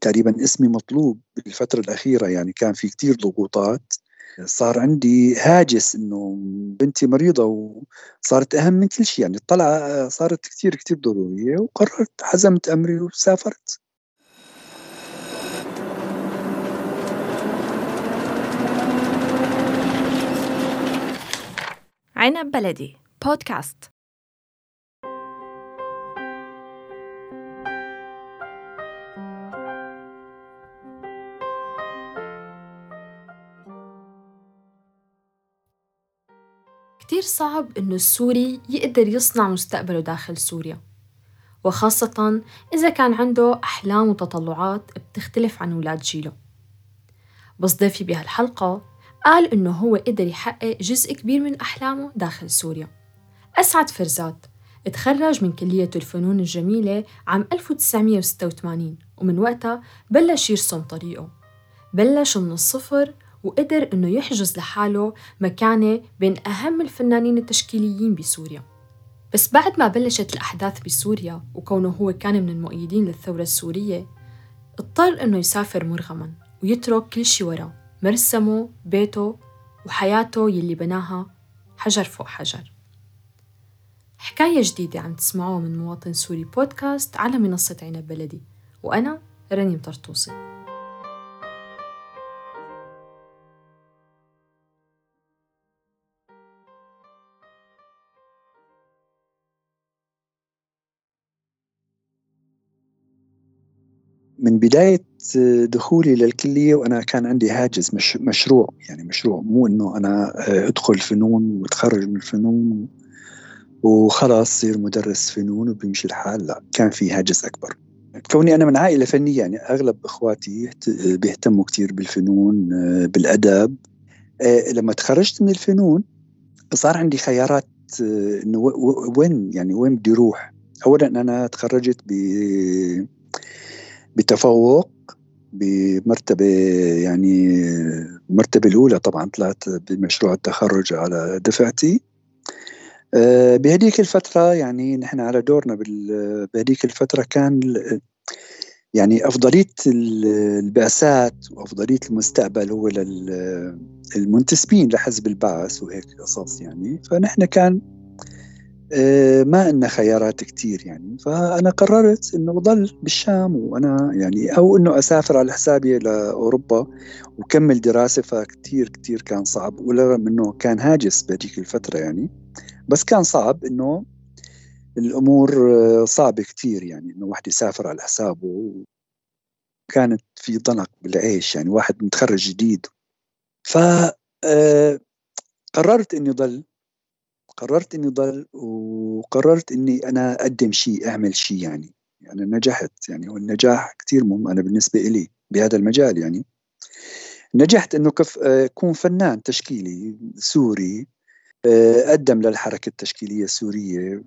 تقريبا اسمي مطلوب بالفترة الأخيرة يعني كان في كتير ضغوطات. صار عندي هاجس إنه بنتي مريضة وصارت أهم من كل شيء يعني الطلعة صارت كتير كتير ضرورية وقررت حزمت أمري وسافرت. عنب بلدي بودكاست كتير صعب إنه السوري يقدر يصنع مستقبله داخل سوريا. وخاصة إذا كان عنده أحلام وتطلعات بتختلف عن ولاد جيله. بس ضيفي بهالحلقة قال إنه هو قدر يحقق جزء كبير من أحلامه داخل سوريا. أسعد فرزات تخرج من كلية الفنون الجميلة عام 1986 ومن وقتها بلش يرسم طريقه. بلش من الصفر وقدر إنه يحجز لحاله مكانة بين أهم الفنانين التشكيليين بسوريا. بس بعد ما بلشت الأحداث بسوريا وكونه هو كان من المؤيدين للثورة السورية اضطر إنه يسافر مرغما ويترك كل شي وراه مرسمه بيته وحياته يلي بناها حجر فوق حجر. حكاية جديدة عم تسمعوها من مواطن سوري بودكاست على منصة عنب بلدي وأنا رنيم طرطوسي. من بداية دخولي للكلية وأنا كان عندي هاجس مش مشروع يعني مشروع مو إنه أنا أدخل فنون وأتخرج من الفنون وخلاص صير مدرس فنون وبيمشي الحال لا كان في هاجس أكبر. كوني أنا من عائلة فنية يعني أغلب إخواتي بيهتموا كتير بالفنون بالأدب لما تخرجت من الفنون صار عندي خيارات إنه وين يعني وين بدي أروح؟ أولا أنا تخرجت ب بتفوق بمرتبة يعني المرتبة الأولى طبعا طلعت بمشروع التخرج على دفعتي. آه، بهديك الفترة يعني نحن على دورنا بهديك الفترة كان يعني أفضلية البعثات وأفضلية المستقبل هو للمنتسبين لحزب البعث وهيك قصص يعني. فنحن كان ما عندنا خيارات كتير يعني. فأنا قررت إنه بضل بالشام وأنا يعني أو إنه أسافر على حسابي لأوروبا وكمل دراسة. فكتير كتير كان صعب ولرغم إنه كان هاجس بهذيك الفترة يعني. بس كان صعب إنه الأمور آه، صعبة كتير يعني إنه واحد يسافر على حسابه. كانت في ضنك بالعيش يعني واحد متخرج جديد. ف آه، قررت إني ضل قررت إني ضل وقررت إني أنا أقدم شيء أعمل شيء يعني. يعني نجحت يعني والنجاح كثير مهم أنا بالنسبة لي بهذا المجال يعني. نجحت إنه كف أكون فنان تشكيلي سوري قدم للحركة التشكيلية السورية.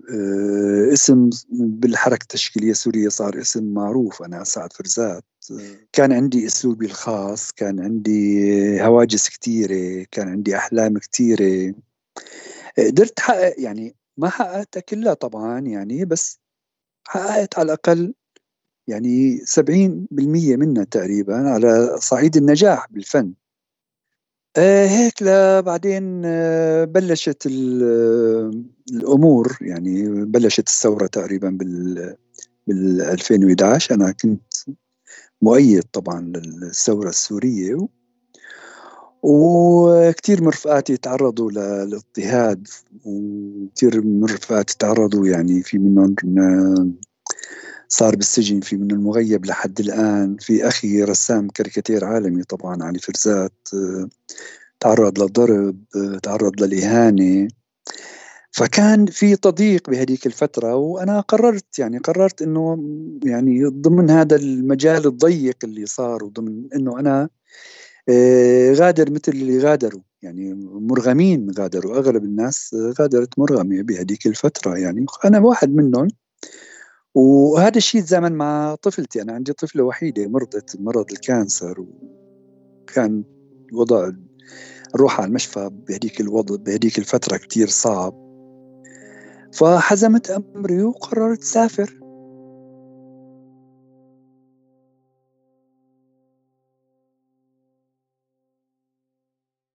اسم بالحركة التشكيلية السورية صار اسم معروف أنا سعد فرزات كان عندي أسلوبي الخاص كان عندي هواجس كثيرة كان عندي أحلام كثيرة قدرت احقق يعني ما حققتها كلها طبعا يعني بس حققت على الأقل يعني 70% منها تقريبا على صعيد النجاح بالفن. آه هيك بعدين آه بلشت الأمور يعني بلشت الثورة تقريبا بال بال 2011 أنا كنت مؤيد طبعا للثورة السورية وكثير من رفقاتي تعرضوا للاضطهاد وكثير من رفقاتي تعرضوا يعني في منهم صار بالسجن في منهم المغيب لحد الآن في أخي رسام كاريكاتير عالمي طبعا علي فرزات تعرض للضرب تعرض للإهانة. فكان في تضييق بهذيك الفترة وأنا قررت يعني قررت إنه يعني ضمن هذا المجال الضيق اللي صار وضمن إنه أنا غادر مثل اللي غادروا. يعني مرغمين غادروا. أغلب الناس غادرت مرغمه بهذيك الفترة يعني. أنا واحد منهم. وهذا الشيء تزامن مع طفلتي. أنا عندي طفلة وحيدة مرضت مرض الكانسر وكان وضع الروح على المشفى بهديك الوضع بهديك الفترة كتير صعب. فحزمت أمري وقررت سافر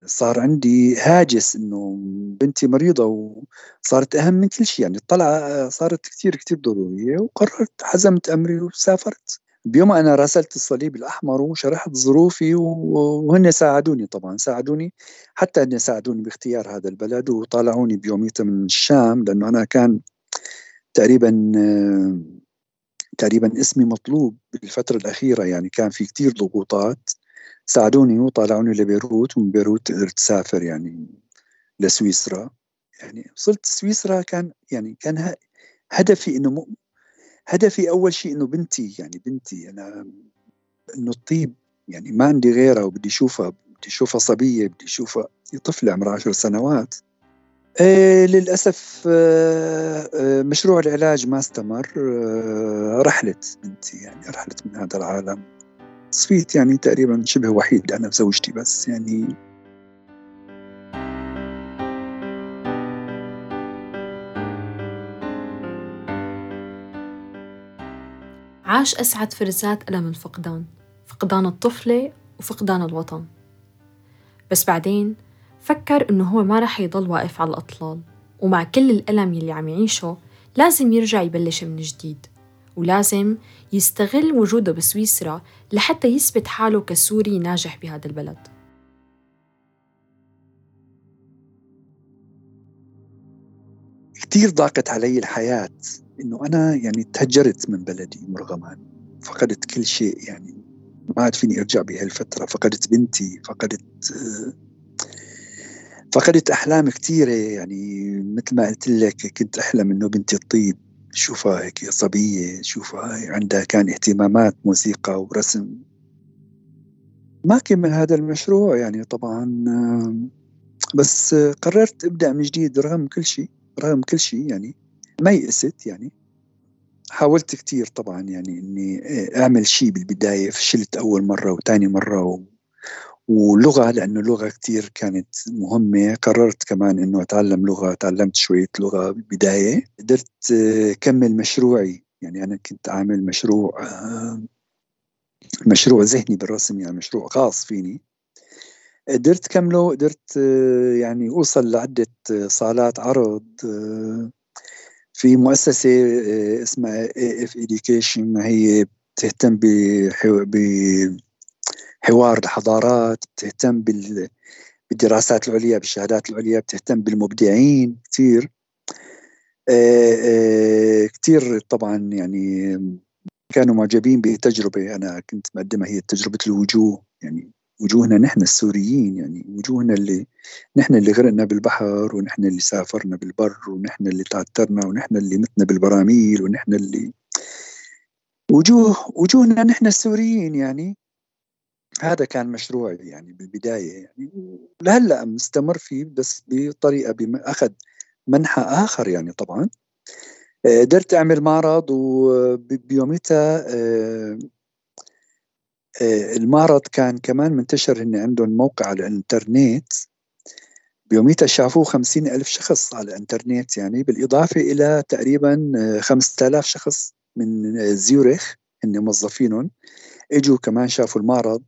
صار عندي هاجس إنه بنتي مريضة وصارت أهم من كل شيء يعني الطلعه صارت كثير كثير ضرورية وقررت حزمت أمري وسافرت. بيوم أنا راسلت الصليب الأحمر وشرحت ظروفي وهن ساعدوني طبعا ساعدوني حتى ان ساعدوني باختيار هذا البلد وطالعوني بيوميتها من الشام لأنه أنا كان تقريبا تقريبا اسمي مطلوب بالفترة الأخيرة يعني كان في كتير ضغوطات. ساعدوني وطالعوني لبيروت ومن بيروت قدرت أسافر يعني لسويسرا. يعني وصلت سويسرا كان يعني كان هدفي إنه هدفي أول شيء إنه بنتي يعني بنتي أنا إنه الطيب يعني ما عندي غيرها وبدي أشوفها بدي أشوفها صبية بدي أشوفها طفلة عمرها عشر سنوات. إيه للأسف آه، آه، مشروع العلاج ما استمر. آه، رحلت بنتي يعني رحلت من هذا العالم. صفيت يعني تقريبا شبه وحيد أنا وزوجتي بس يعني. عاش أسعد فرزات ألم الفقدان فقدان الطفلة وفقدان الوطن. بس بعدين فكر إنه هو ما رح يضل واقف على الأطلال ومع كل الألم يلي عم يعيشه لازم يرجع يبلش من جديد. ولازم يستغل وجوده بسويسرا لحتى يثبت حاله كسوري ناجح بهذا البلد. كثير ضاقت علي الحياة إنه أنا يعني تهجرت من بلدي مرغما فقدت كل شيء يعني. ما عاد فيني أرجع بهالفترة. فقدت بنتي فقدت فقدت أحلام كثيرة يعني. مثل ما قلت لك كنت أحلم إنه بنتي تطيب. شوفها هيك صبية شوفها عندها كان اهتمامات موسيقى ورسم. ما كمل هذا المشروع يعني طبعا بس قررت أبدأ من جديد رغم كل شيء رغم كل شيء يعني. ما يأست يعني. حاولت كثير طبعا يعني إني أعمل شيء بالبداية فشلت أول مرة وثاني مرة ولغة لأنه اللغة كتير كانت مهمة. قررت كمان أنه أتعلم لغة تعلمت شوية لغة بالبداية قدرت كمل مشروعي. يعني أنا كنت عامل مشروع مشروع ذهني بالرسم يعني مشروع خاص فيني. قدرت كمله قدرت يعني أوصل لعدة صالات عرض في مؤسسة اسمها اف education. هي بتهتم ب حوار الحضارات بتهتم بالدراسات العليا بالشهادات العليا بتهتم بالمبدعين كثير آه، آه، كثير طبعا يعني كانوا معجبين بتجربة أنا كنت مقدمها هي تجربة الوجوه يعني وجوهنا نحن السوريين يعني وجوهنا اللي نحن اللي غرقنا بالبحر ونحن اللي سافرنا بالبر ونحن اللي تعترنا ونحن اللي متنا بالبراميل ونحن اللي وجوه وجوهنا نحن السوريين يعني. هذا كان مشروعي يعني بالبداية يعني لهلأ مستمر فيه بس بطريقة أخذ منحى آخر يعني طبعا. آه، قدرت أعمل معرض وبيوميتها آه، آه، المعرض كان كمان منتشر هن عندهم موقع على الإنترنت. بيوميتها شافوه خمسين ألف شخص على الإنترنت يعني بالإضافة إلى تقريبا خمسة آلاف شخص من زيورخ هن موظفينهم. إجوا كمان شافوا المعرض.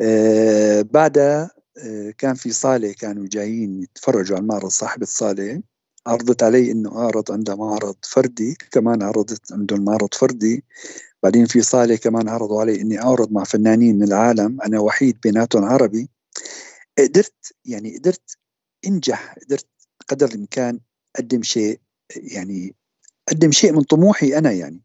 آه بعدها آه كان في صالة كانوا جايين يتفرجوا على المعرض صاحبة الصالة عرضت علي إنه أعرض عندها معرض فردي كمان عرضت عندهم معرض فردي. بعدين في صالة كمان عرضوا علي إني أعرض مع فنانين من العالم أنا وحيد بيناتهم عربي. قدرت يعني قدرت أنجح قدرت قدر الإمكان أقدم شيء يعني أقدم شيء من طموحي أنا يعني.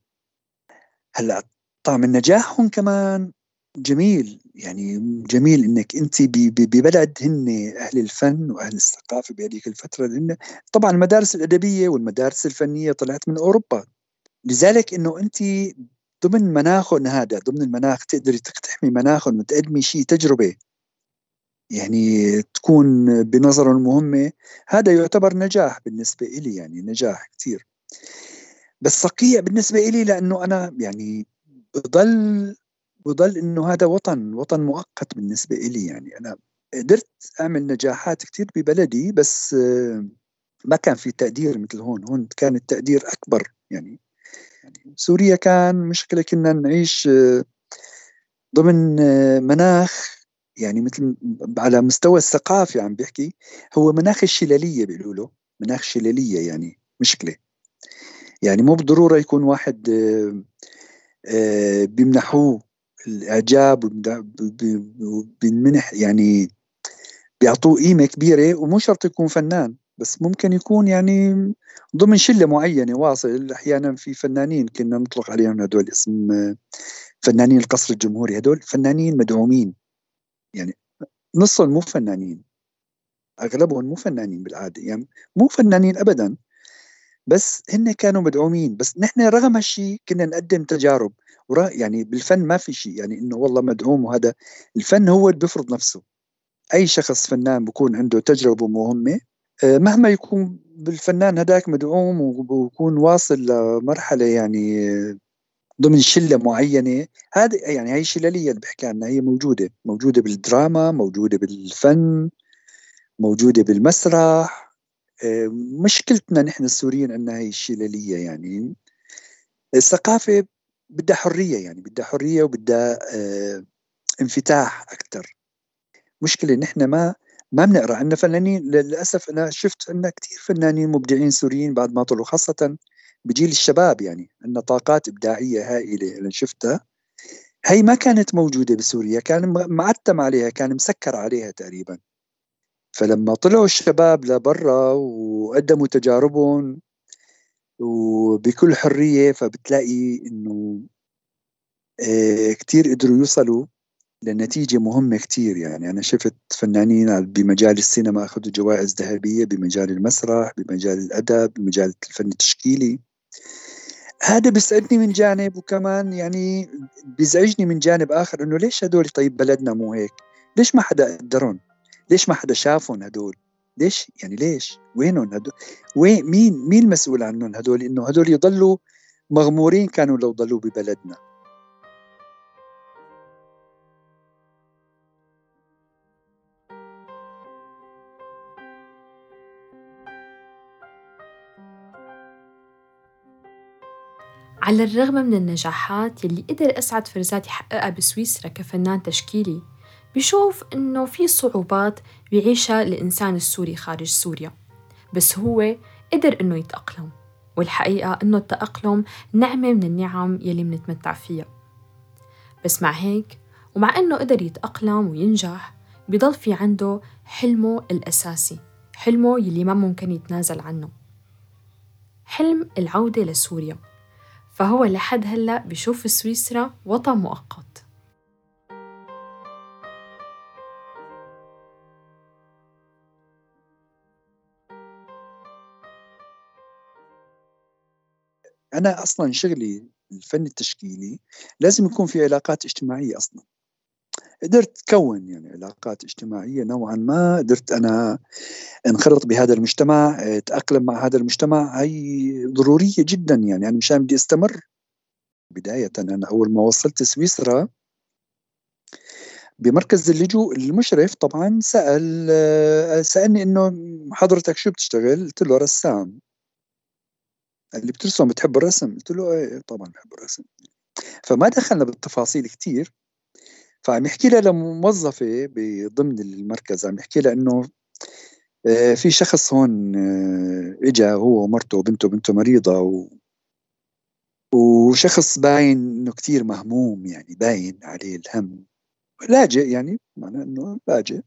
هلأ طعم النجاح هون كمان جميل. يعني جميل إنك أنت ببلد هن أهل الفن وأهل الثقافة بهذيك الفترة لأن طبعا المدارس الأدبية والمدارس الفنية طلعت من أوروبا. لذلك إنه أنت ضمن مناخهم هذا ضمن المناخ تقدري تقتحمي مناخهم وتقدمي شيء تجربة. يعني تكون بنظرهم مهمه هذا يعتبر نجاح بالنسبة إلي يعني نجاح كثير بس صقيع بالنسبة إلي لأنه أنا يعني بضل بضل إنه هذا وطن وطن مؤقت بالنسبة إلي يعني. أنا قدرت أعمل نجاحات كثير ببلدي بس ما كان في تقدير مثل هون. هون كان التقدير أكبر يعني. يعني سوريا كان مشكلة كنا نعيش ضمن مناخ يعني مثل على مستوى الثقافي عم بيحكي هو مناخ الشلالية بيقولوا له. مناخ شلالية يعني مشكلة. يعني مو بالضرورة يكون واحد آه، آه، بيمنحوه الإعجاب وبينمنح يعني بيعطوه قيمة كبيرة ومو شرط يكون فنان بس ممكن يكون يعني ضمن شلة معينة واصل. أحيانا في فنانين كنا نطلق عليهم هدول اسم فنانين القصر الجمهوري. هدول فنانين مدعومين. يعني نصهم مو فنانين. أغلبهم مو فنانين بالعادة. يعني مو فنانين ابدا. بس هن كانوا مدعومين. بس نحن رغم هالشيء كنا نقدم تجارب. يعني بالفن ما في شيء يعني إنه والله مدعوم وهذا. الفن هو اللي بيفرض نفسه. أي شخص فنان بكون عنده تجربة مهمة آه، مهما يكون بالفنان هداك مدعوم وبكون واصل لمرحلة يعني ضمن شلة معينة هذه يعني هي الشلاليه اللي بحكي عنها هي موجودة. موجودة بالدراما موجودة بالفن موجودة بالمسرح آه، مشكلتنا نحن السوريين ان هي الشلالية يعني. الثقافة بدها حرية يعني بدها حرية وبدها آه، انفتاح أكثر مشكلة نحن ما ما بنقرأ. عندنا فنانين للأسف أنا شفت عندنا كثير فنانين مبدعين سوريين بعد ما طلعوا خاصة بجيل الشباب يعني. عندنا طاقات إبداعية هائلة أنا شفتها. هي ما كانت موجودة بسوريا كان معتم عليها كان مسكر عليها تقريبا. فلما طلعوا الشباب لبرا وقدموا تجاربهم وبكل حرية فبتلاقي إنه آه، كثير قدروا يوصلوا لنتيجة مهمة كتير. يعني أنا شفت فنانين بمجال السينما أخذوا جوائز ذهبية بمجال المسرح بمجال الأدب بمجال الفن التشكيلي. هذا بيسعدني من جانب وكمان يعني بيزعجني من جانب آخر إنه ليش هدول طيب بلدنا مو هيك؟ ليش ما حدا قدرهم؟ ليش ما حدا شافهم هدول؟ ليش؟ يعني ليش؟ وينهم هدول وين مين مين المسؤول عنهم هدول؟ إنه هدول يضلوا مغمورين كانوا لو ضلوا ببلدنا. على الرغم من النجاحات يلي قدر أسعد فرزات يحققها بسويسرا كفنان تشكيلي بشوف إنه في صعوبات بيعيشها الإنسان السوري خارج سوريا. بس هو قدر إنه يتأقلم والحقيقة إنه التأقلم نعمة من النعم يلي منتمتع فيها. بس مع هيك ومع إنه قدر يتأقلم وينجح بضل في عنده حلمه الأساسي حلمه يلي ما ممكن يتنازل عنه. حلم العودة لسوريا. فهو لحد هلأ بشوف سويسرا وطن مؤقت. أنا أصلا شغلي الفن التشكيلي لازم يكون في علاقات اجتماعية أصلا. قدرت كون يعني علاقات اجتماعية نوعا ما قدرت أنا أنخرط بهذا المجتمع أتأقلم مع هذا المجتمع. هي ضرورية جدا يعني أنا مشان بدي أستمر. بداية أنا أول ما وصلت سويسرا بمركز اللجوء المشرف طبعا سأل سألني إنه حضرتك شو بتشتغل؟ قلت له رسام. اللي بترسم بتحب الرسم؟ قلت له إيه طبعا بحب الرسم. فما دخلنا بالتفاصيل كثير فعم يحكي لها لموظفة ضمن المركز عم يحكي لها إنه آه، في شخص هون آه، اجى هو ومرته وبنته بنته مريضة و وشخص باين إنه كثير مهموم يعني باين عليه الهم. لاجئ يعني معناه إنه لاجئ.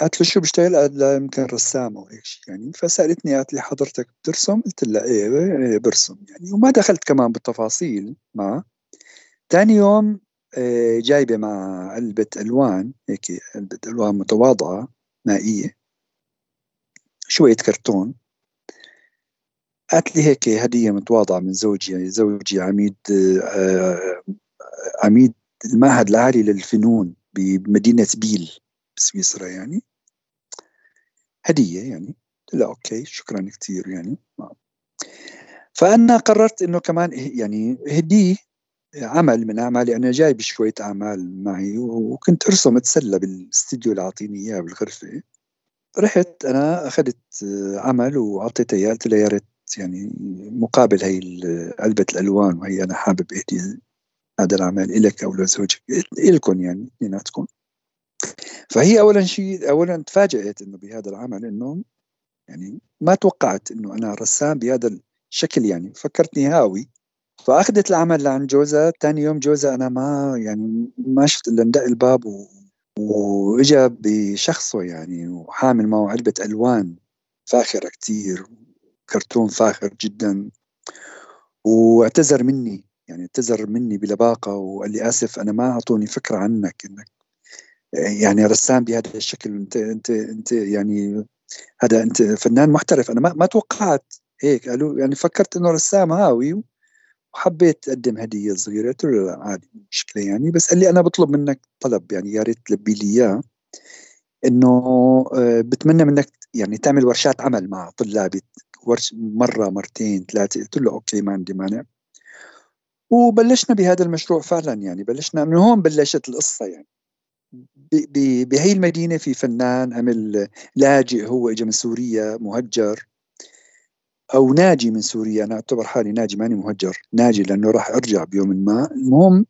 قالت له شو بشتغل؟ قال لا يمكن أو هيك شيء يعني. فسألتني قالت لي حضرتك بترسم؟ قلت لها إيه, إيه برسم يعني. وما دخلت كمان بالتفاصيل معه ثاني يوم آه، جايبة مع علبة ألوان هيك علبة ألوان متواضعة مائية شوية كرتون. قالت لي هيك هدية متواضعة من زوجي زوجي عميد آه، عميد المعهد العالي للفنون بمدينة بيل. بسويسرا يعني. هدية يعني. لا أوكي شكرا كثير يعني. فأنا قررت إنه كمان يعني هديه عمل من أعمالي. أنا جايب شوية أعمال معي وكنت أرسم أتسلى بالاستديو اللي أعطيني إياه بالغرفة. رحت أنا أخذت عمل واعطيته اياه قلت له يا ريت يعني مقابل هي علبة الألوان وهي أنا حابب إهدي هذا العمل لك أو لزوجك. لكم يعني اثنيناتكم فهي اولا شيء اولا تفاجأت إنه بهذا العمل إنه يعني ما توقعت إنه أنا رسام بهذا الشكل يعني فكرتني هاوي فأخذت العمل لعند جوزها ثاني يوم جوزها أنا ما يعني ما شفت إلا ندق الباب. وإجا بشخصه يعني وحامل معه علبة ألوان فاخرة كتير كرتون فاخر جدا واعتذر مني يعني اعتذر مني بلباقة وقال لي آسف أنا ما أعطوني فكرة عنك إنك يعني رسام بهذا الشكل. انت انت انت يعني هذا انت فنان محترف. أنا ما ما توقعت هيك. قالوا يعني فكرت إنه رسام هاوي وحبيت أقدم هدية صغيرة. قلت له لا عادي مشكلة يعني. بس قال لي أنا بطلب منك طلب. يعني يا ريت تلبي لي إياه. إنه آه، بتمنى منك يعني تعمل ورشات عمل مع طلابي. ورش مرة مرتين ثلاثة. قلت له أوكي ما عندي مانع. وبلشنا بهذا المشروع فعلا يعني. بلشنا من هون بلشت القصة يعني. بهي المدينة في فنان عمل لاجئ هو اجى من سوريا مهجر. أو ناجي من سوريا أنا أعتبر حالي ناجي ماني مهجر ناجي لأنه راح أرجع بيوم ما. المهم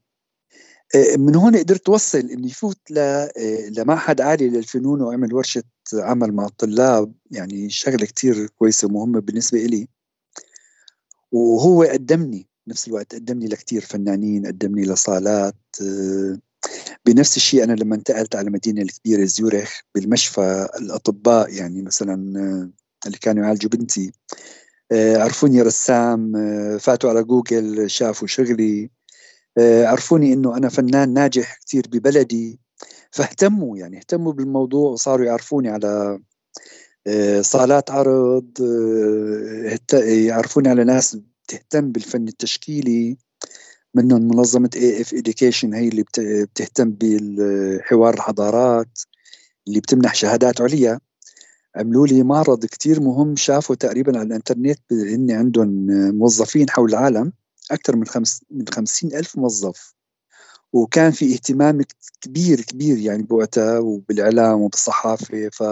آه، من هون قدرت أوصل إني فوت آه، لمعهد عالي للفنون وأعمل ورشة عمل مع الطلاب يعني شغلة كتير كويسة ومهمة بالنسبة إلي. وهو قدمني نفس الوقت قدمني لكتير فنانين قدمني لصالات آه، بنفس الشيء أنا لما انتقلت على المدينة الكبيرة زيورخ بالمشفى الأطباء يعني مثلا اللي كانوا يعالجوا بنتي. عرفوني رسام فاتوا على جوجل شافوا شغلي. آه، عرفوني إنه أنا فنان ناجح كثير ببلدي. فاهتموا يعني اهتموا بالموضوع وصاروا يعرفوني على آه، صالات عرض آه، يعرفوني على ناس بتهتم بالفن التشكيلي. منهم منظمة EF Education هي اللي بتهتم بالحوار الحضارات اللي بتمنح شهادات عليا. عملوا لي معرض كتير مهم شافوا تقريبا على الإنترنت هن عندهم موظفين حول العالم أكثر من خمس من خمسين ألف موظف. وكان في اهتمام كبير كبير يعني بوقتها وبالإعلام وبالصحافة. ف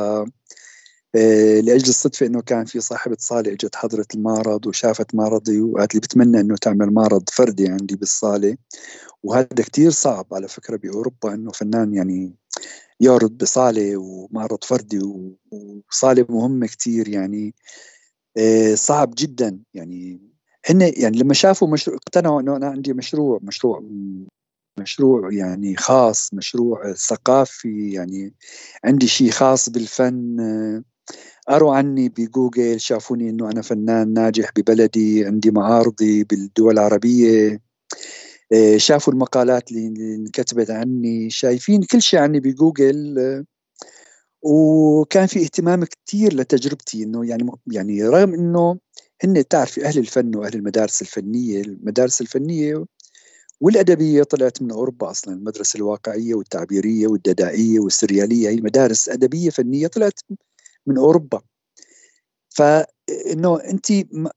آه، لأجل الصدفة إنه كان في صاحبة صالة إجت حضرت المعرض وشافت معرضي وقالت لي بتمنى إنه تعمل معرض فردي عندي بالصالة. وهذا كتير صعب على فكرة بأوروبا إنه فنان يعني يعرض بصالة ومعرض فردي وصالة مهمة كتير يعني آه، صعب جدا يعني. هن يعني لما شافوا مشروع اقتنعوا إنه أنا عندي مشروع مشروع مشروع يعني خاص مشروع ثقافي يعني عندي شيء خاص بالفن قروا عني بجوجل شافوني إنه أنا فنان ناجح ببلدي عندي معارضي بالدول العربية. شافوا المقالات اللي انكتبت عني شايفين كل شيء عني بجوجل. وكان في اهتمام كثير لتجربتي إنه يعني يعني رغم إنه هن تعرفي أهل الفن وأهل المدارس الفنية المدارس الفنية والأدبية طلعت من أوروبا أصلا المدرسة الواقعية والتعبيرية والددائية والسريالية هي مدارس أدبية فنية طلعت من أوروبا. فانه أنت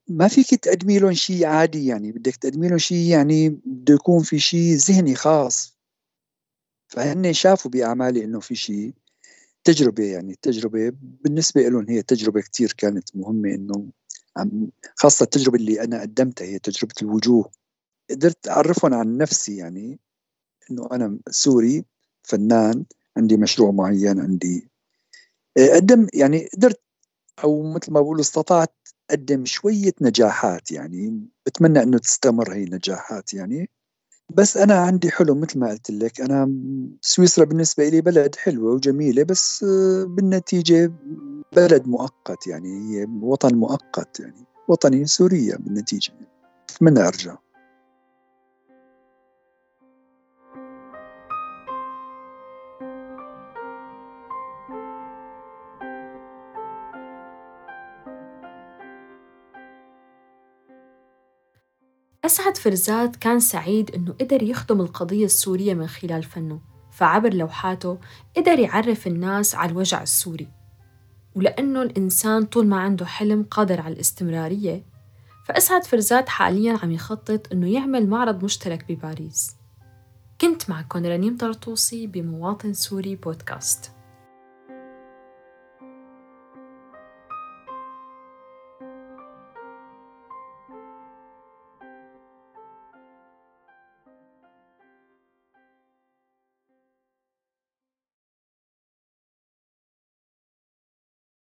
ما فيك تقدمي لهم شيء عادي يعني بدك تقدمي لهم شيء يعني بده يكون في شيء ذهني خاص. فهن شافوا بأعمالي إنه في شيء تجربة يعني التجربه بالنسبة لهم هي تجربة كثير كانت مهمة إنه خاصة التجربة اللي أنا قدمتها هي تجربة الوجوه. قدرت أعرفهم عن نفسي يعني إنه أنا سوري فنان عندي مشروع معين عندي قدم يعني قدرت أو مثل ما بقول استطعت أقدم شوية نجاحات يعني بتمنى إنه تستمر هي النجاحات يعني. بس أنا عندي حلم مثل ما قلت لك أنا سويسرا بالنسبة لي بلد حلوة وجميلة بس آه، بالنتيجة بلد مؤقت يعني هي وطن مؤقت يعني وطني سوريا بالنتيجة. أتمنى أرجع. أسعد فرزات كان سعيد إنه قدر يخدم القضية السورية من خلال فنه فعبر لوحاته قدر يعرف الناس على الوجع السوري. ولأنه الإنسان طول ما عنده حلم قادر على الاستمرارية فأسعد فرزات حالياً عم يخطط إنه يعمل معرض مشترك بباريس. كنت معكم رنيم طرطوسي بمواطن سوري بودكاست.